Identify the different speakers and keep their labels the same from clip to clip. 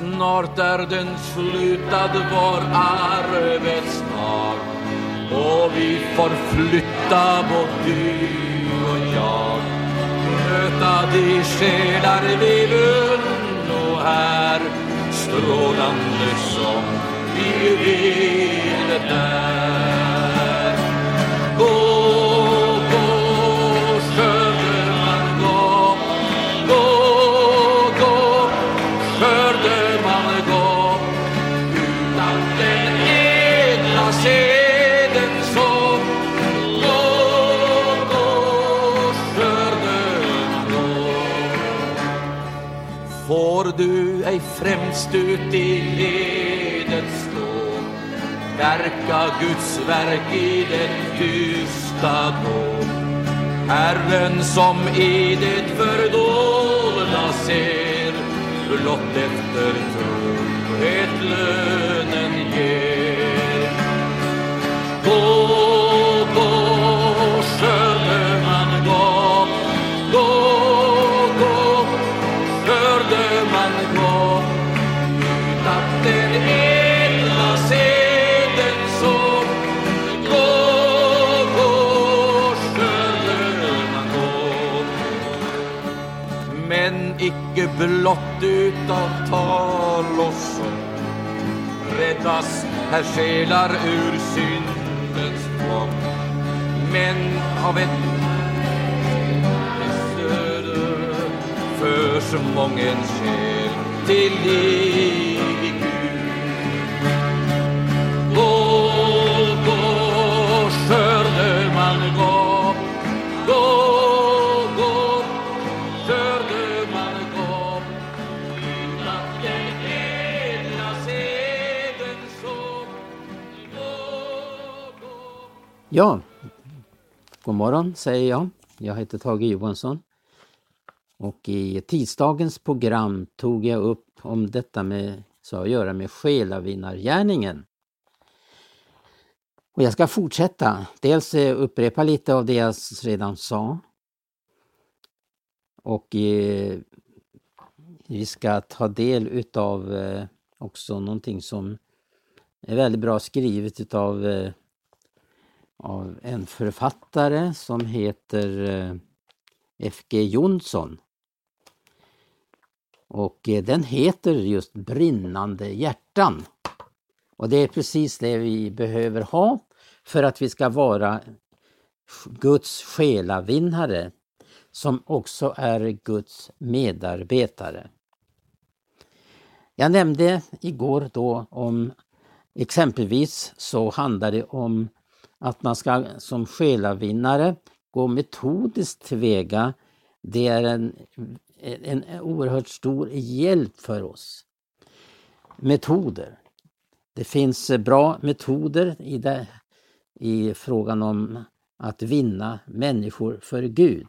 Speaker 1: snart är den slutad vår arbetsdag och vi får flytta både du och jag möta de själar vi vunno här strålande som vi vill där. Dig främst ut i ledet stå. Verka Guds verk i det tysta då. Herren som i det fördolda ser blott efter trohet lönen ger. Gå, blott utav tal och sång räddas här själar ur syndens tvång men av ett söder förs mången själ till liv
Speaker 2: Ja, god morgon säger jag. Jag heter Tage Johansson. Och i tisdagens program tog jag upp om detta med, så att göra med själavinnargärningen. Och jag ska fortsätta. Dels eh, upprepa lite av det jag redan sa. Och eh, vi ska ta del utav eh, också någonting som är väldigt bra skrivet utav eh, av en författare som heter eh, F.G. Jonsson. Och eh, den heter just Brinnande hjärtan. Och det är precis det vi behöver ha för att vi ska vara Guds själavinnare som också är Guds medarbetare. Jag nämnde igår då om exempelvis så handlar det om att man ska som själavinnare gå metodiskt tillväga. Det är en, en oerhört stor hjälp för oss. Metoder. Det finns bra metoder i, det, i frågan om att vinna människor för Gud.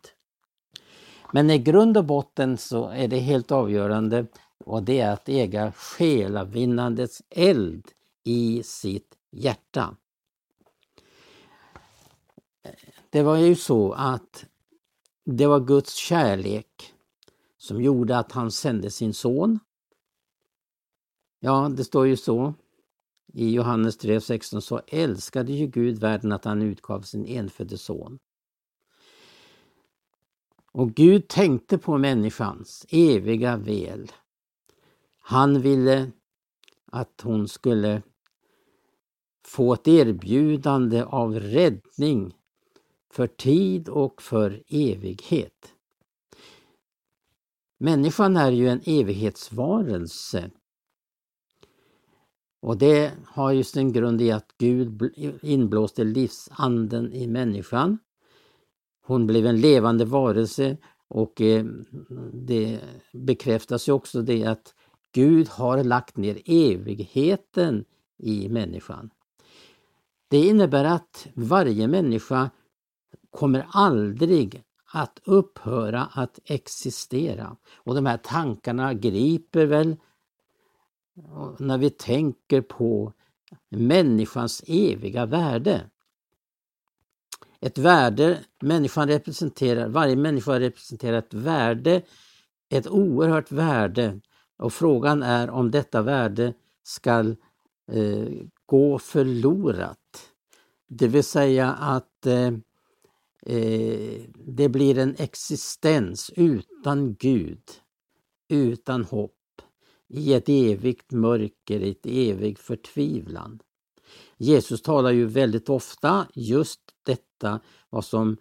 Speaker 2: Men i grund och botten så är det helt avgörande och det är att äga själavinnandets eld i sitt hjärta. Det var ju så att det var Guds kärlek som gjorde att han sände sin son. Ja, det står ju så i Johannes 3.16 så älskade ju Gud världen att han utgav sin enfödde son. Och Gud tänkte på människans eviga väl. Han ville att hon skulle få ett erbjudande av räddning för tid och för evighet. Människan är ju en evighetsvarelse. Och det har ju sin grund i att Gud inblåste livsanden i människan. Hon blev en levande varelse och eh, det bekräftas ju också det att Gud har lagt ner evigheten i människan. Det innebär att varje människa kommer aldrig att upphöra att existera. Och de här tankarna griper väl när vi tänker på människans eviga värde. Ett värde, människan representerar, varje människa representerar ett värde, ett oerhört värde Och frågan är om detta värde skall eh, gå förlorat. Det vill säga att eh, eh, det blir en existens utan Gud, utan hopp, i ett evigt mörker, i ett evig förtvivlan. Jesus talar ju väldigt ofta just detta, vad som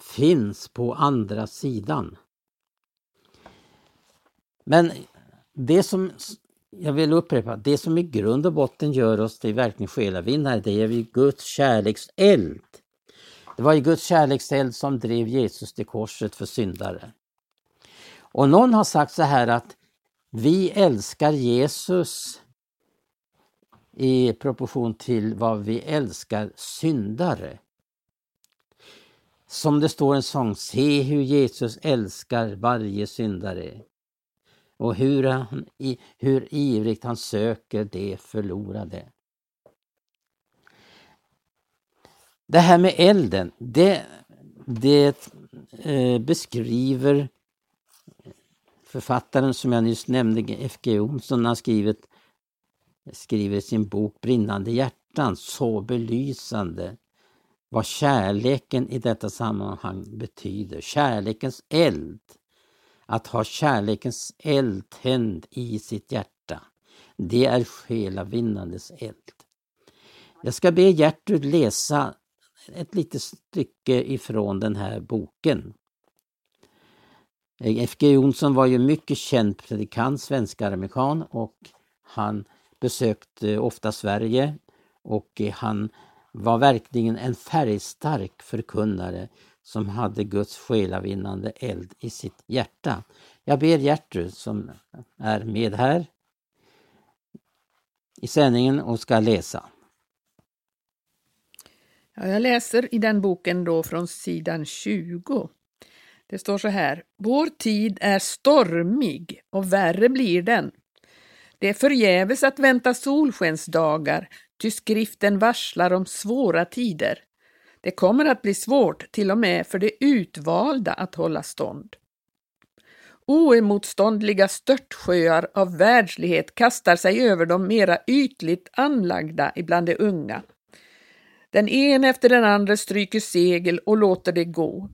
Speaker 2: finns på andra sidan. Men det som, jag vill upprepa, det som i grund och botten gör oss till verkligen själavinnare, det är ju Guds kärlekseld. Det var ju Guds kärlekseld som drev Jesus till korset för syndare. Och någon har sagt så här att vi älskar Jesus i proportion till vad vi älskar syndare. Som det står en sång, se hur Jesus älskar varje syndare och hur, han, hur ivrigt han söker det förlorade. Det här med elden, det, det eh, beskriver författaren som jag nyss nämnde, F.G. Jonsson, har skrivit skriver i sin bok Brinnande hjärtan så belysande vad kärleken i detta sammanhang betyder. Kärlekens eld. Att ha kärlekens eld tänd i sitt hjärta. Det är själavinnandets eld. Jag ska be Gertrud läsa ett litet stycke ifrån den här boken. Eh, F.G. Jonsson var ju mycket känd predikant, svensk-amerikan och han besökte ofta Sverige och eh, han var verkligen en färgstark förkunnare som hade Guds själavinnande eld i sitt hjärta. Jag ber Gertrud som är med här i sändningen och ska läsa.
Speaker 3: Ja, jag läser i den boken då från sidan 20. Det står så här. Vår tid är stormig och värre blir den. Det är förgäves att vänta solskensdagar, ty skriften varslar om svåra tider. Det kommer att bli svårt till och med för de utvalda att hålla stånd. Oemotståndliga störtsjöar av världslighet kastar sig över de mera ytligt anlagda ibland de unga. Den ene efter den andra stryker segel och låter det gå.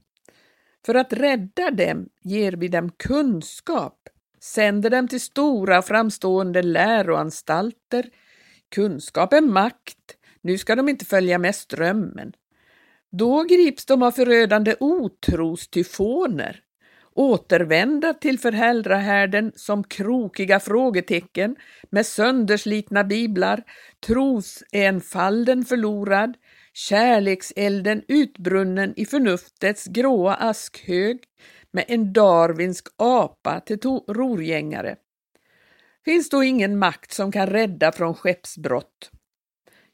Speaker 3: För att rädda dem ger vi dem kunskap, sänder dem till stora framstående läroanstalter. Kunskap är makt, nu ska de inte följa med strömmen. Då grips de av förödande otrostyfoner, återvända till föräldrahärden som krokiga frågetecken med sönderslitna biblar, trosenfalden förlorad, kärlekselden utbrunnen i förnuftets gråa askhög med en darwinsk apa till rorgängare. Finns då ingen makt som kan rädda från skeppsbrott?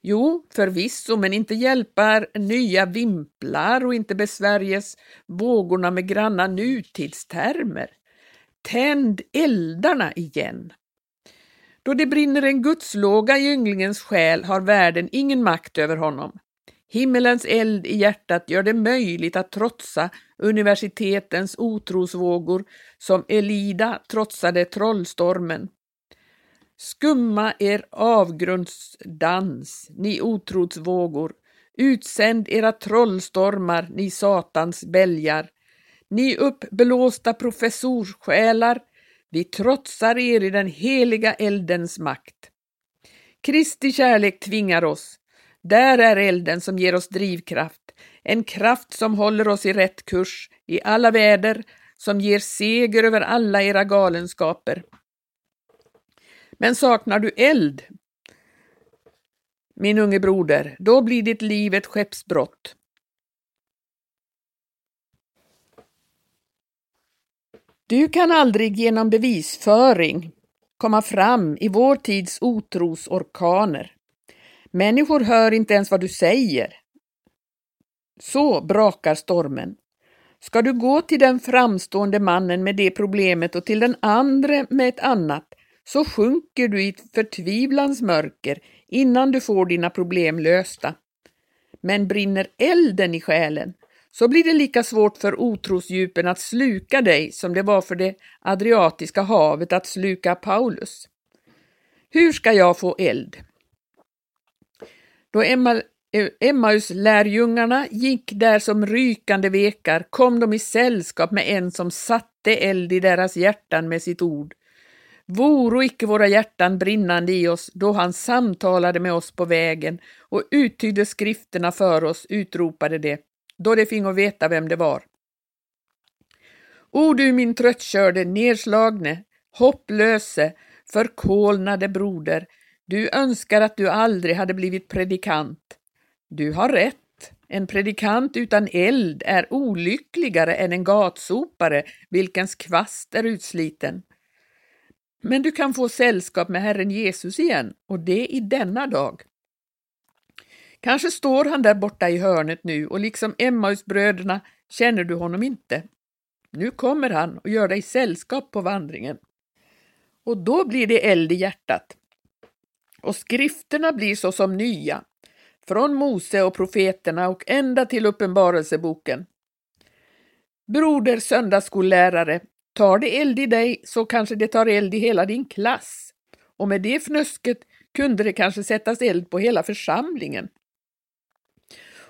Speaker 3: Jo, förvisso, men inte hjälpar nya vimplar och inte besvärjes vågorna med granna nutidstermer. Tänd eldarna igen! Då det brinner en gudslåga i ynglingens själ har världen ingen makt över honom. Himmelens eld i hjärtat gör det möjligt att trotsa universitetens otrosvågor som Elida trotsade trollstormen. Skumma er avgrundsdans, ni otrotsvågor, utsänd era trollstormar, ni satans bälgar. Ni uppblåsta professorssjälar, vi trotsar er i den heliga eldens makt. Kristi kärlek tvingar oss, där är elden som ger oss drivkraft, en kraft som håller oss i rätt kurs i alla väder, som ger seger över alla era galenskaper. Men saknar du eld, min unge broder, då blir ditt liv ett skeppsbrott. Du kan aldrig genom bevisföring komma fram i vår tids otrosorkaner. Människor hör inte ens vad du säger. Så brakar stormen. Ska du gå till den framstående mannen med det problemet och till den andre med ett annat, så sjunker du i ett förtvivlans mörker innan du får dina problem lösta. Men brinner elden i själen, så blir det lika svårt för otrosdjupen att sluka dig som det var för det Adriatiska havet att sluka Paulus. Hur ska jag få eld? Då Emma, eh, Emmaus lärjungarna gick där som rykande vekar kom de i sällskap med en som satte eld i deras hjärtan med sitt ord. Voro icke våra hjärtan brinnande i oss då han samtalade med oss på vägen och uttydde skrifterna för oss, utropade det, då de fingo veta vem det var. O du min tröttkörde, nedslagne, hopplöse, förkolnade broder, du önskar att du aldrig hade blivit predikant. Du har rätt. En predikant utan eld är olyckligare än en gatsopare vilkens kvast är utsliten. Men du kan få sällskap med Herren Jesus igen, och det i denna dag. Kanske står han där borta i hörnet nu och liksom Emmausbröderna känner du honom inte. Nu kommer han och gör dig sällskap på vandringen. Och då blir det eld i hjärtat. Och skrifterna blir så som nya, från Mose och profeterna och ända till Uppenbarelseboken. Broder söndagsskollärare, tar det eld i dig så kanske det tar eld i hela din klass. Och med det fnösket kunde det kanske sättas eld på hela församlingen.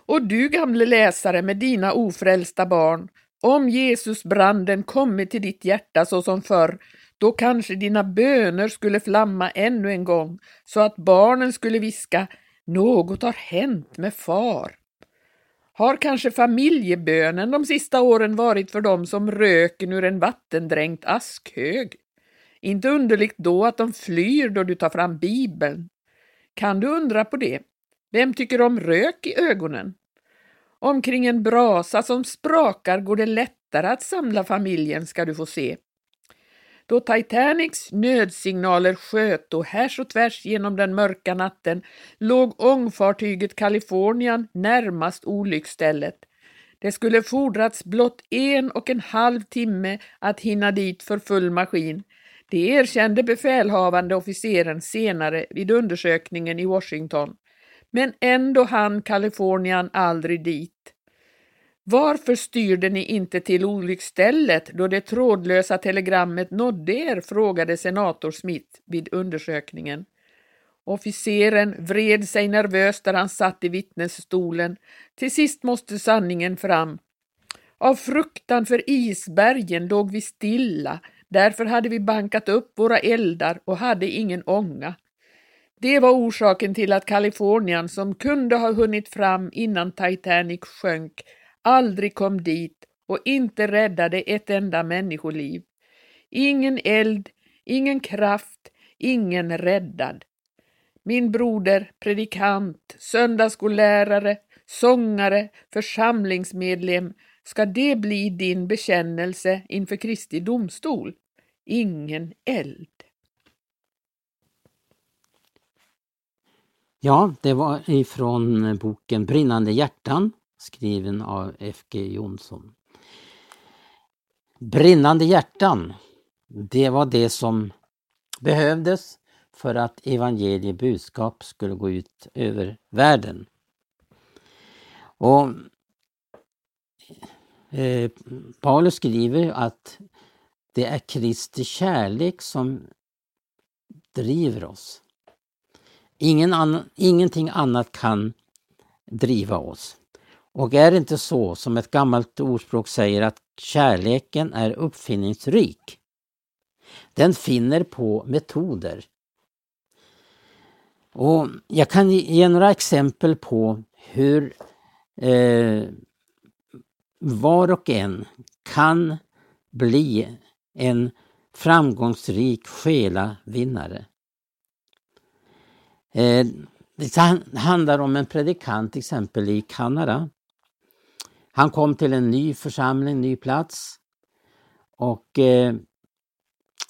Speaker 3: Och du gamle läsare med dina ofrälsta barn, om Jesusbranden kommit till ditt hjärta så som förr, då kanske dina böner skulle flamma ännu en gång, så att barnen skulle viska ”Något har hänt med far”. Har kanske familjebönen de sista åren varit för dem som röken ur en vattendränkt askhög? Inte underligt då att de flyr då du tar fram Bibeln. Kan du undra på det? Vem tycker om rök i ögonen? Omkring en brasa som sprakar går det lättare att samla familjen ska du få se. Då Titanics nödsignaler sköt och härs och tvärs genom den mörka natten låg ångfartyget Kalifornien närmast olycksstället. Det skulle fordrats blott en och en halv timme att hinna dit för full maskin. Det erkände befälhavande officeren senare vid undersökningen i Washington. Men ändå hann Kalifornien aldrig dit. Varför styrde ni inte till olycksstället då det trådlösa telegrammet nådde er? frågade senator Smith vid undersökningen. Officeren vred sig nervöst där han satt i vittnesstolen. Till sist måste sanningen fram. Av fruktan för isbergen låg vi stilla, därför hade vi bankat upp våra eldar och hade ingen ånga. Det var orsaken till att Kalifornien, som kunde ha hunnit fram innan Titanic sjönk, aldrig kom dit och inte räddade ett enda människoliv. Ingen eld, ingen kraft, ingen räddad. Min broder, predikant, söndagsskollärare, sångare, församlingsmedlem, ska det bli din bekännelse inför Kristi domstol? Ingen eld.
Speaker 2: Ja, det var ifrån boken Brinnande hjärtan skriven av F.G. Jonsson. Brinnande hjärtan, det var det som behövdes för att evangeliebudskap skulle gå ut över världen. Och eh, Paulus skriver att det är Kristi kärlek som driver oss. Ingen annan, ingenting annat kan driva oss. Och är det inte så som ett gammalt ordspråk säger att kärleken är uppfinningsrik? Den finner på metoder. Och Jag kan ge några exempel på hur eh, var och en kan bli en framgångsrik själavinnare. Eh, det handlar om en predikant till exempel i Kanada han kom till en ny församling, ny plats och eh,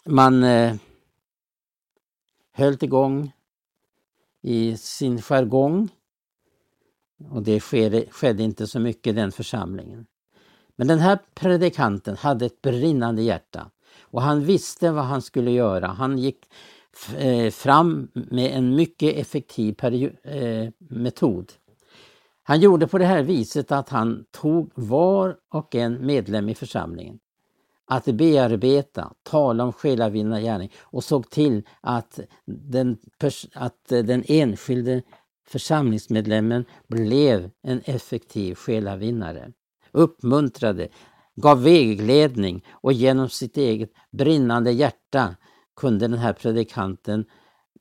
Speaker 2: man eh, höll igång i sin jargong. Och det skedde, skedde inte så mycket i den församlingen. Men den här predikanten hade ett brinnande hjärta och han visste vad han skulle göra. Han gick eh, fram med en mycket effektiv eh, metod. Han gjorde på det här viset att han tog var och en medlem i församlingen att bearbeta, tala om själavinnargärning och såg till att den, att den enskilde församlingsmedlemmen blev en effektiv själavinnare. Uppmuntrade, gav vägledning och genom sitt eget brinnande hjärta kunde den här predikanten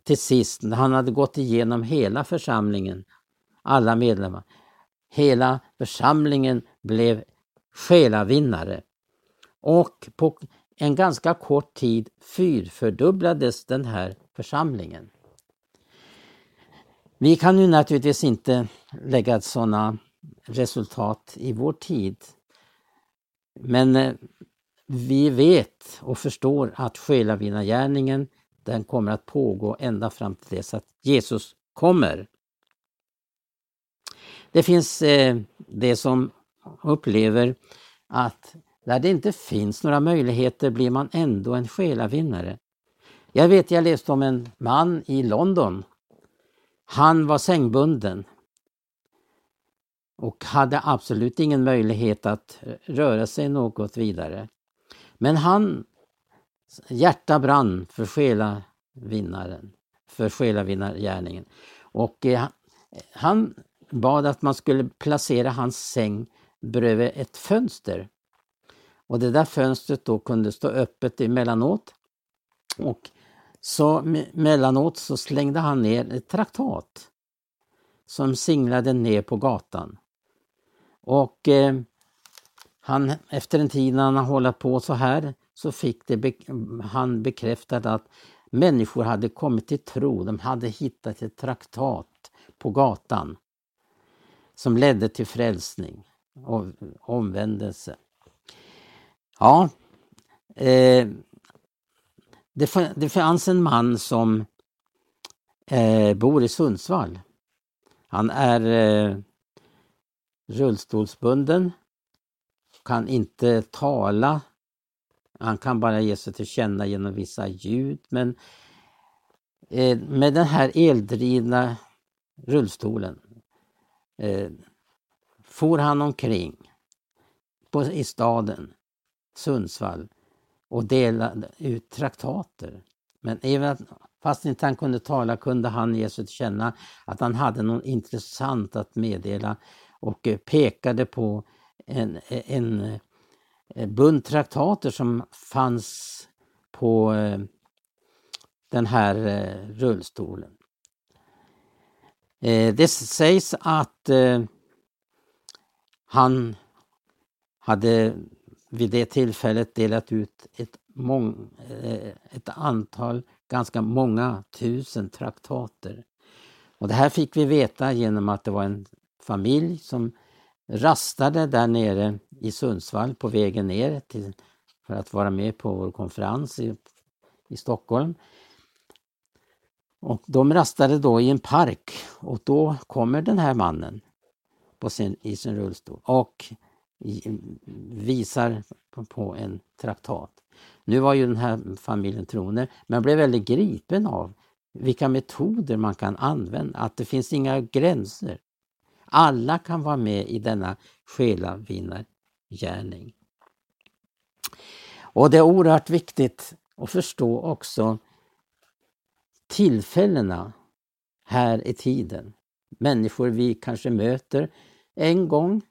Speaker 2: till sist, när han hade gått igenom hela församlingen, alla medlemmar, hela församlingen blev själavinnare. Och på en ganska kort tid fyrfördubblades den här församlingen. Vi kan ju naturligtvis inte lägga sådana resultat i vår tid. Men eh, vi vet och förstår att själavinnargärningen den kommer att pågå ända fram till dess att Jesus kommer. Det finns eh, det som upplever att där det inte finns några möjligheter blir man ändå en själavinnare. Jag vet, jag läste om en man i London. Han var sängbunden och hade absolut ingen möjlighet att röra sig något vidare. Men han hjärta brann för själavinnaren, för själavinnargärningen. Och eh, han bad att man skulle placera hans säng bredvid ett fönster. Och det där fönstret då kunde stå öppet emellanåt. Och så mellanåt så slängde han ner ett traktat som singlade ner på gatan. Och eh, han, efter en tid när han har hållit på så här så fick det, han bekräftat att människor hade kommit till tro. De hade hittat ett traktat på gatan som ledde till frälsning och omvändelse. Ja, eh, det, det fanns en man som eh, bor i Sundsvall. Han är eh, rullstolsbunden, kan inte tala. Han kan bara ge sig till känna genom vissa ljud men eh, med den här eldrivna rullstolen eh, for han omkring på, i staden Sundsvall och delade ut traktater. Men även fast inte han kunde tala kunde han ge sig till känna att han hade något intressant att meddela och eh, pekade på en, en, eh, en bunt traktater som fanns på eh, den här rullstolen. Eh, det sägs att eh, han hade vid det tillfället delat ut ett, mång, eh, ett antal, ganska många tusen traktater. Och det här fick vi veta genom att det var en familj som rastade där nere i Sundsvall på vägen ner till, för att vara med på vår konferens i, i Stockholm. Och de rastade då i en park och då kommer den här mannen på sin, i sin rullstol och visar på en traktat. Nu var ju den här familjen troende men blev väldigt gripen av vilka metoder man kan använda, att det finns inga gränser. Alla kan vara med i denna själavinnargärning. Och det är oerhört viktigt att förstå också tillfällena här i tiden. Människor vi kanske möter en gång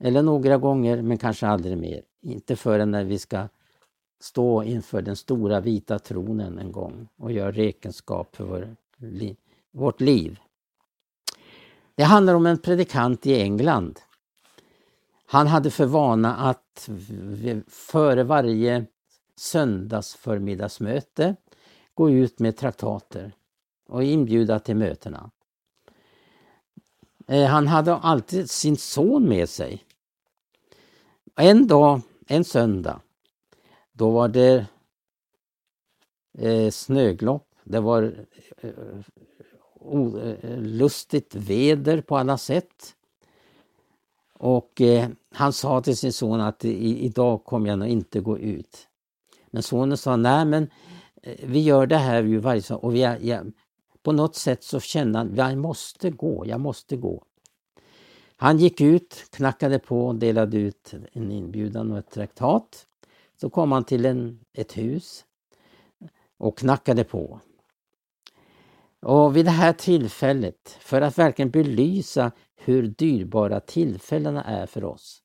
Speaker 2: eller några gånger men kanske aldrig mer. Inte förrän när vi ska stå inför den stora vita tronen en gång och göra räkenskap för vår, vårt liv. Det handlar om en predikant i England. Han hade för vana att före varje söndagsförmiddagsmöte gå ut med traktater och inbjuda till mötena. Eh, han hade alltid sin son med sig. En dag, en söndag, då var det eh, snöglopp, det var eh, olustigt väder på alla sätt. Och eh, han sa till sin son att idag kommer jag nog inte gå ut. Men sonen sa, nej men Eh, vi gör det här ju varje dag och vi är, ja, på något sätt så kände han, jag måste gå, jag måste gå. Han gick ut, knackade på och delade ut en inbjudan och ett traktat. Så kom han till en, ett hus och knackade på. Och vid det här tillfället, för att verkligen belysa hur dyrbara tillfällena är för oss,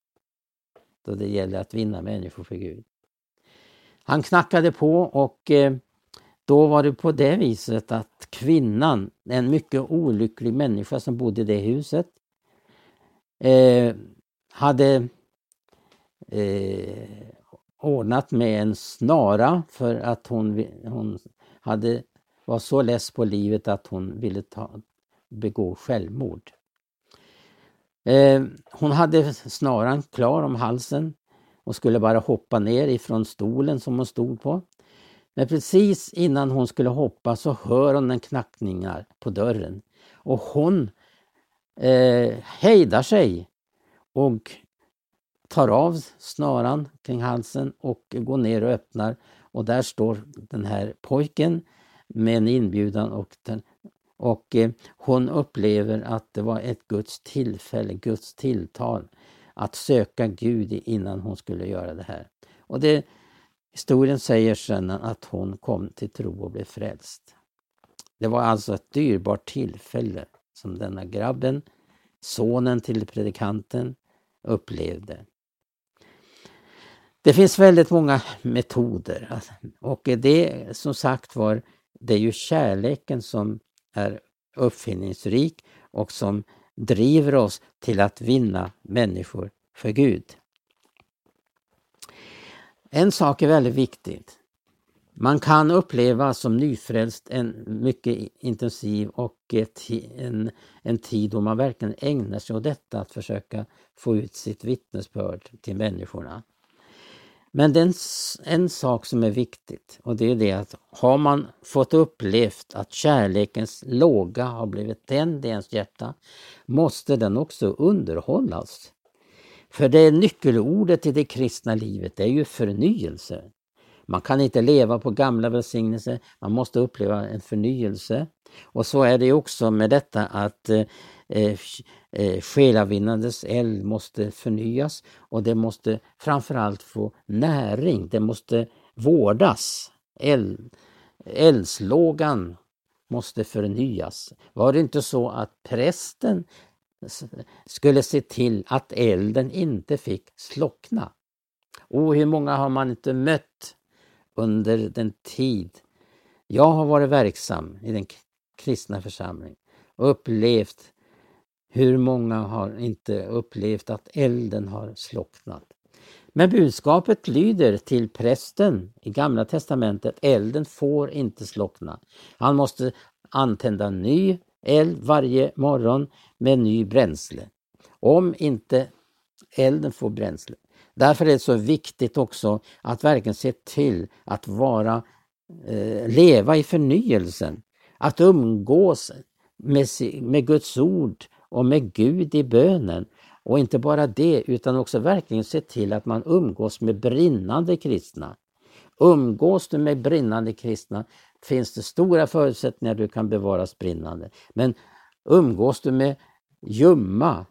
Speaker 2: då det gäller att vinna människor för Gud. Han knackade på och eh, då var det på det viset att kvinnan, en mycket olycklig människa som bodde i det huset, eh, hade eh, ordnat med en snara för att hon, hon hade, var så less på livet att hon ville ta, begå självmord. Eh, hon hade snaran klar om halsen och skulle bara hoppa ner ifrån stolen som hon stod på. Men precis innan hon skulle hoppa så hör hon en knackningar på dörren och hon eh, hejdar sig och tar av snaran kring halsen och går ner och öppnar och där står den här pojken med en inbjudan och, den, och eh, hon upplever att det var ett Guds tillfälle, Guds tilltal att söka Gud innan hon skulle göra det här. Och det, historien säger sedan att hon kom till tro och blev frälst. Det var alltså ett dyrbart tillfälle som denna grabben, sonen till predikanten, upplevde. Det finns väldigt många metoder och det som sagt var, det är ju kärleken som är uppfinningsrik och som driver oss till att vinna människor för Gud. En sak är väldigt viktigt. Man kan uppleva som nyfrälst en mycket intensiv och en, en tid då man verkligen ägnar sig åt detta att försöka få ut sitt vittnesbörd till människorna. Men det är en, en sak som är viktigt och det är det att har man fått upplevt att kärlekens låga har blivit tänd i ens hjärta måste den också underhållas. För det nyckelordet i det kristna livet det är ju förnyelse. Man kan inte leva på gamla välsignelser, man måste uppleva en förnyelse. Och så är det också med detta att eh, eh, eh, själavinnandets eld måste förnyas och det måste framförallt få näring, det måste vårdas. Eld, eldslågan måste förnyas. Var det inte så att prästen skulle se till att elden inte fick slockna? Och hur många har man inte mött under den tid jag har varit verksam i den kristna församlingen och upplevt hur många har inte upplevt att elden har slocknat? Men budskapet lyder till prästen i Gamla testamentet, elden får inte slockna. Han måste antända ny eld varje morgon med ny bränsle. Om inte elden får bränsle. Därför är det så viktigt också att verkligen se till att vara, eh, leva i förnyelsen. Att umgås med, med Guds ord och med Gud i bönen. Och inte bara det, utan också verkligen se till att man umgås med brinnande kristna. Umgås du med brinnande kristna finns det stora förutsättningar du kan bevaras brinnande. Men umgås du med ljumma,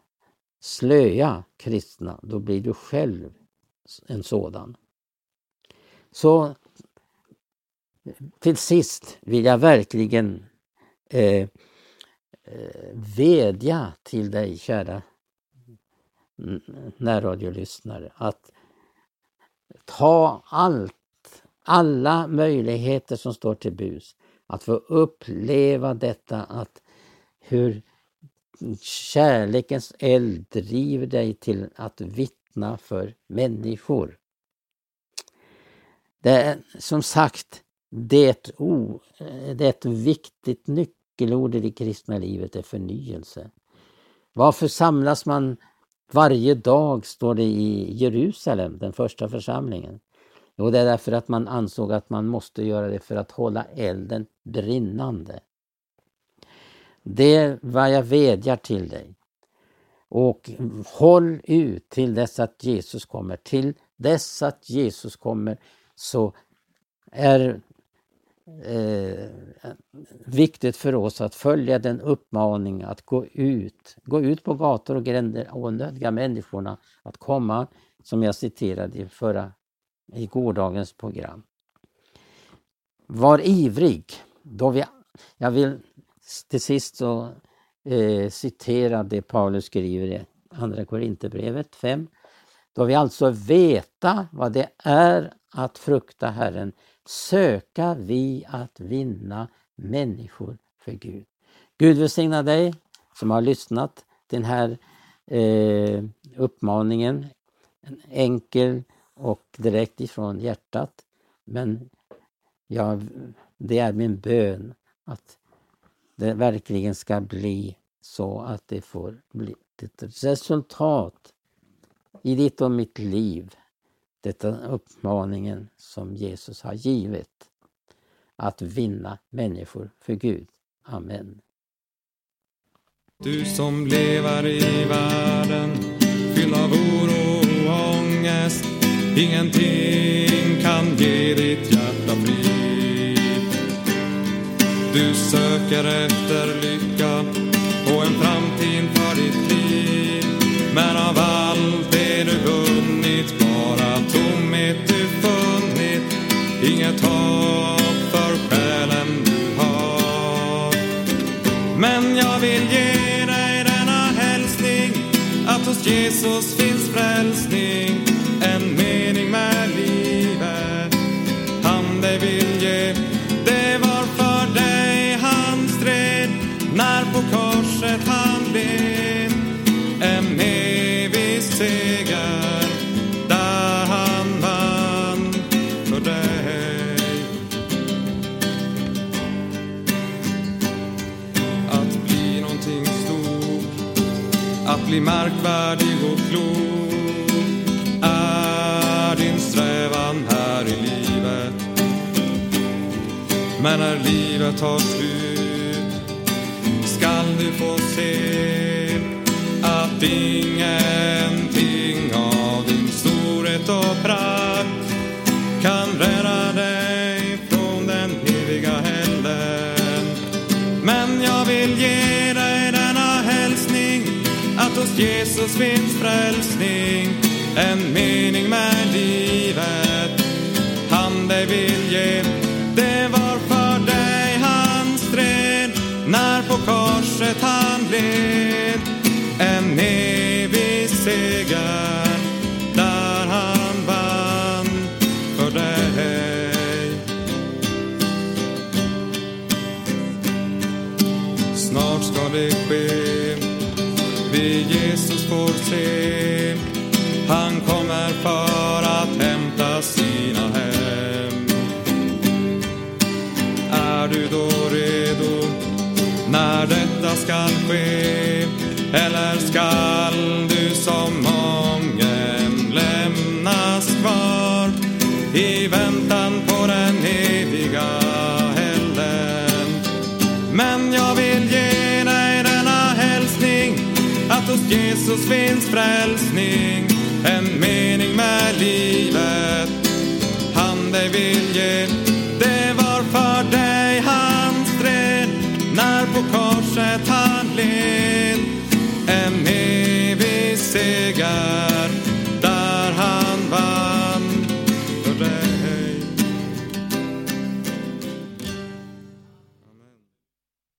Speaker 2: slöja kristna, då blir du själv en sådan. Så till sist vill jag verkligen eh, Eh, vädja till dig kära närradiolyssnare att ta allt, alla möjligheter som står till bus. Att få uppleva detta att hur kärlekens eld driver dig till att vittna för människor. Det är som sagt, det är ett, o, det är ett viktigt nyckelord i det kristna livet är förnyelse. Varför samlas man varje dag, står det i Jerusalem, den första församlingen? Jo, det är därför att man ansåg att man måste göra det för att hålla elden brinnande. Det är vad jag vädjar till dig. Och håll ut till dess att Jesus kommer. Till dess att Jesus kommer så är eh, viktigt för oss att följa den uppmaning att gå ut, gå ut på gator och gränder och nödga människorna att komma, som jag citerade i, förra, i gårdagens program. Var ivrig. Då vi, jag vill till sist så, eh, citera det Paulus skriver i Andra Korinthierbrevet 5. Då vi alltså veta vad det är att frukta Herren, söka vi att vinna människor för Gud. Gud välsigna dig som har lyssnat till den här eh, uppmaningen. Enkel och direkt ifrån hjärtat. Men jag, det är min bön att det verkligen ska bli så att det får bli ett resultat i ditt och mitt liv. Detta uppmaningen som Jesus har givit. Att vinna människor för Gud. Amen.
Speaker 4: Du som lever i världen fylld av oro och ångest Ingenting kan ge ditt hjärta frid Du söker efter lycka och en framtid för ditt liv. Men av allt det du vunnit bara tomhet du funnit. Inget hopp för själen du har. Men jag vill ge dig denna hälsning att hos Jesus finns men när livet tar slut skall du få se att ingenting av din storhet och prakt kan rädda dig från den eviga helden men jag vill ge dig denna hälsning att hos Jesus finns frälsning en mening med livet. Korset han led en evig seger där han vann för dig. Snart ska det ske Vi Jesus får se. Han kommer ske? Eller skall du som mången lämnas kvar i väntan på den eviga helden? Men jag vill ge dig denna hälsning att hos Jesus finns frälsning en mening med livet han dig vill ge det var för dig han stred när på korset han Sega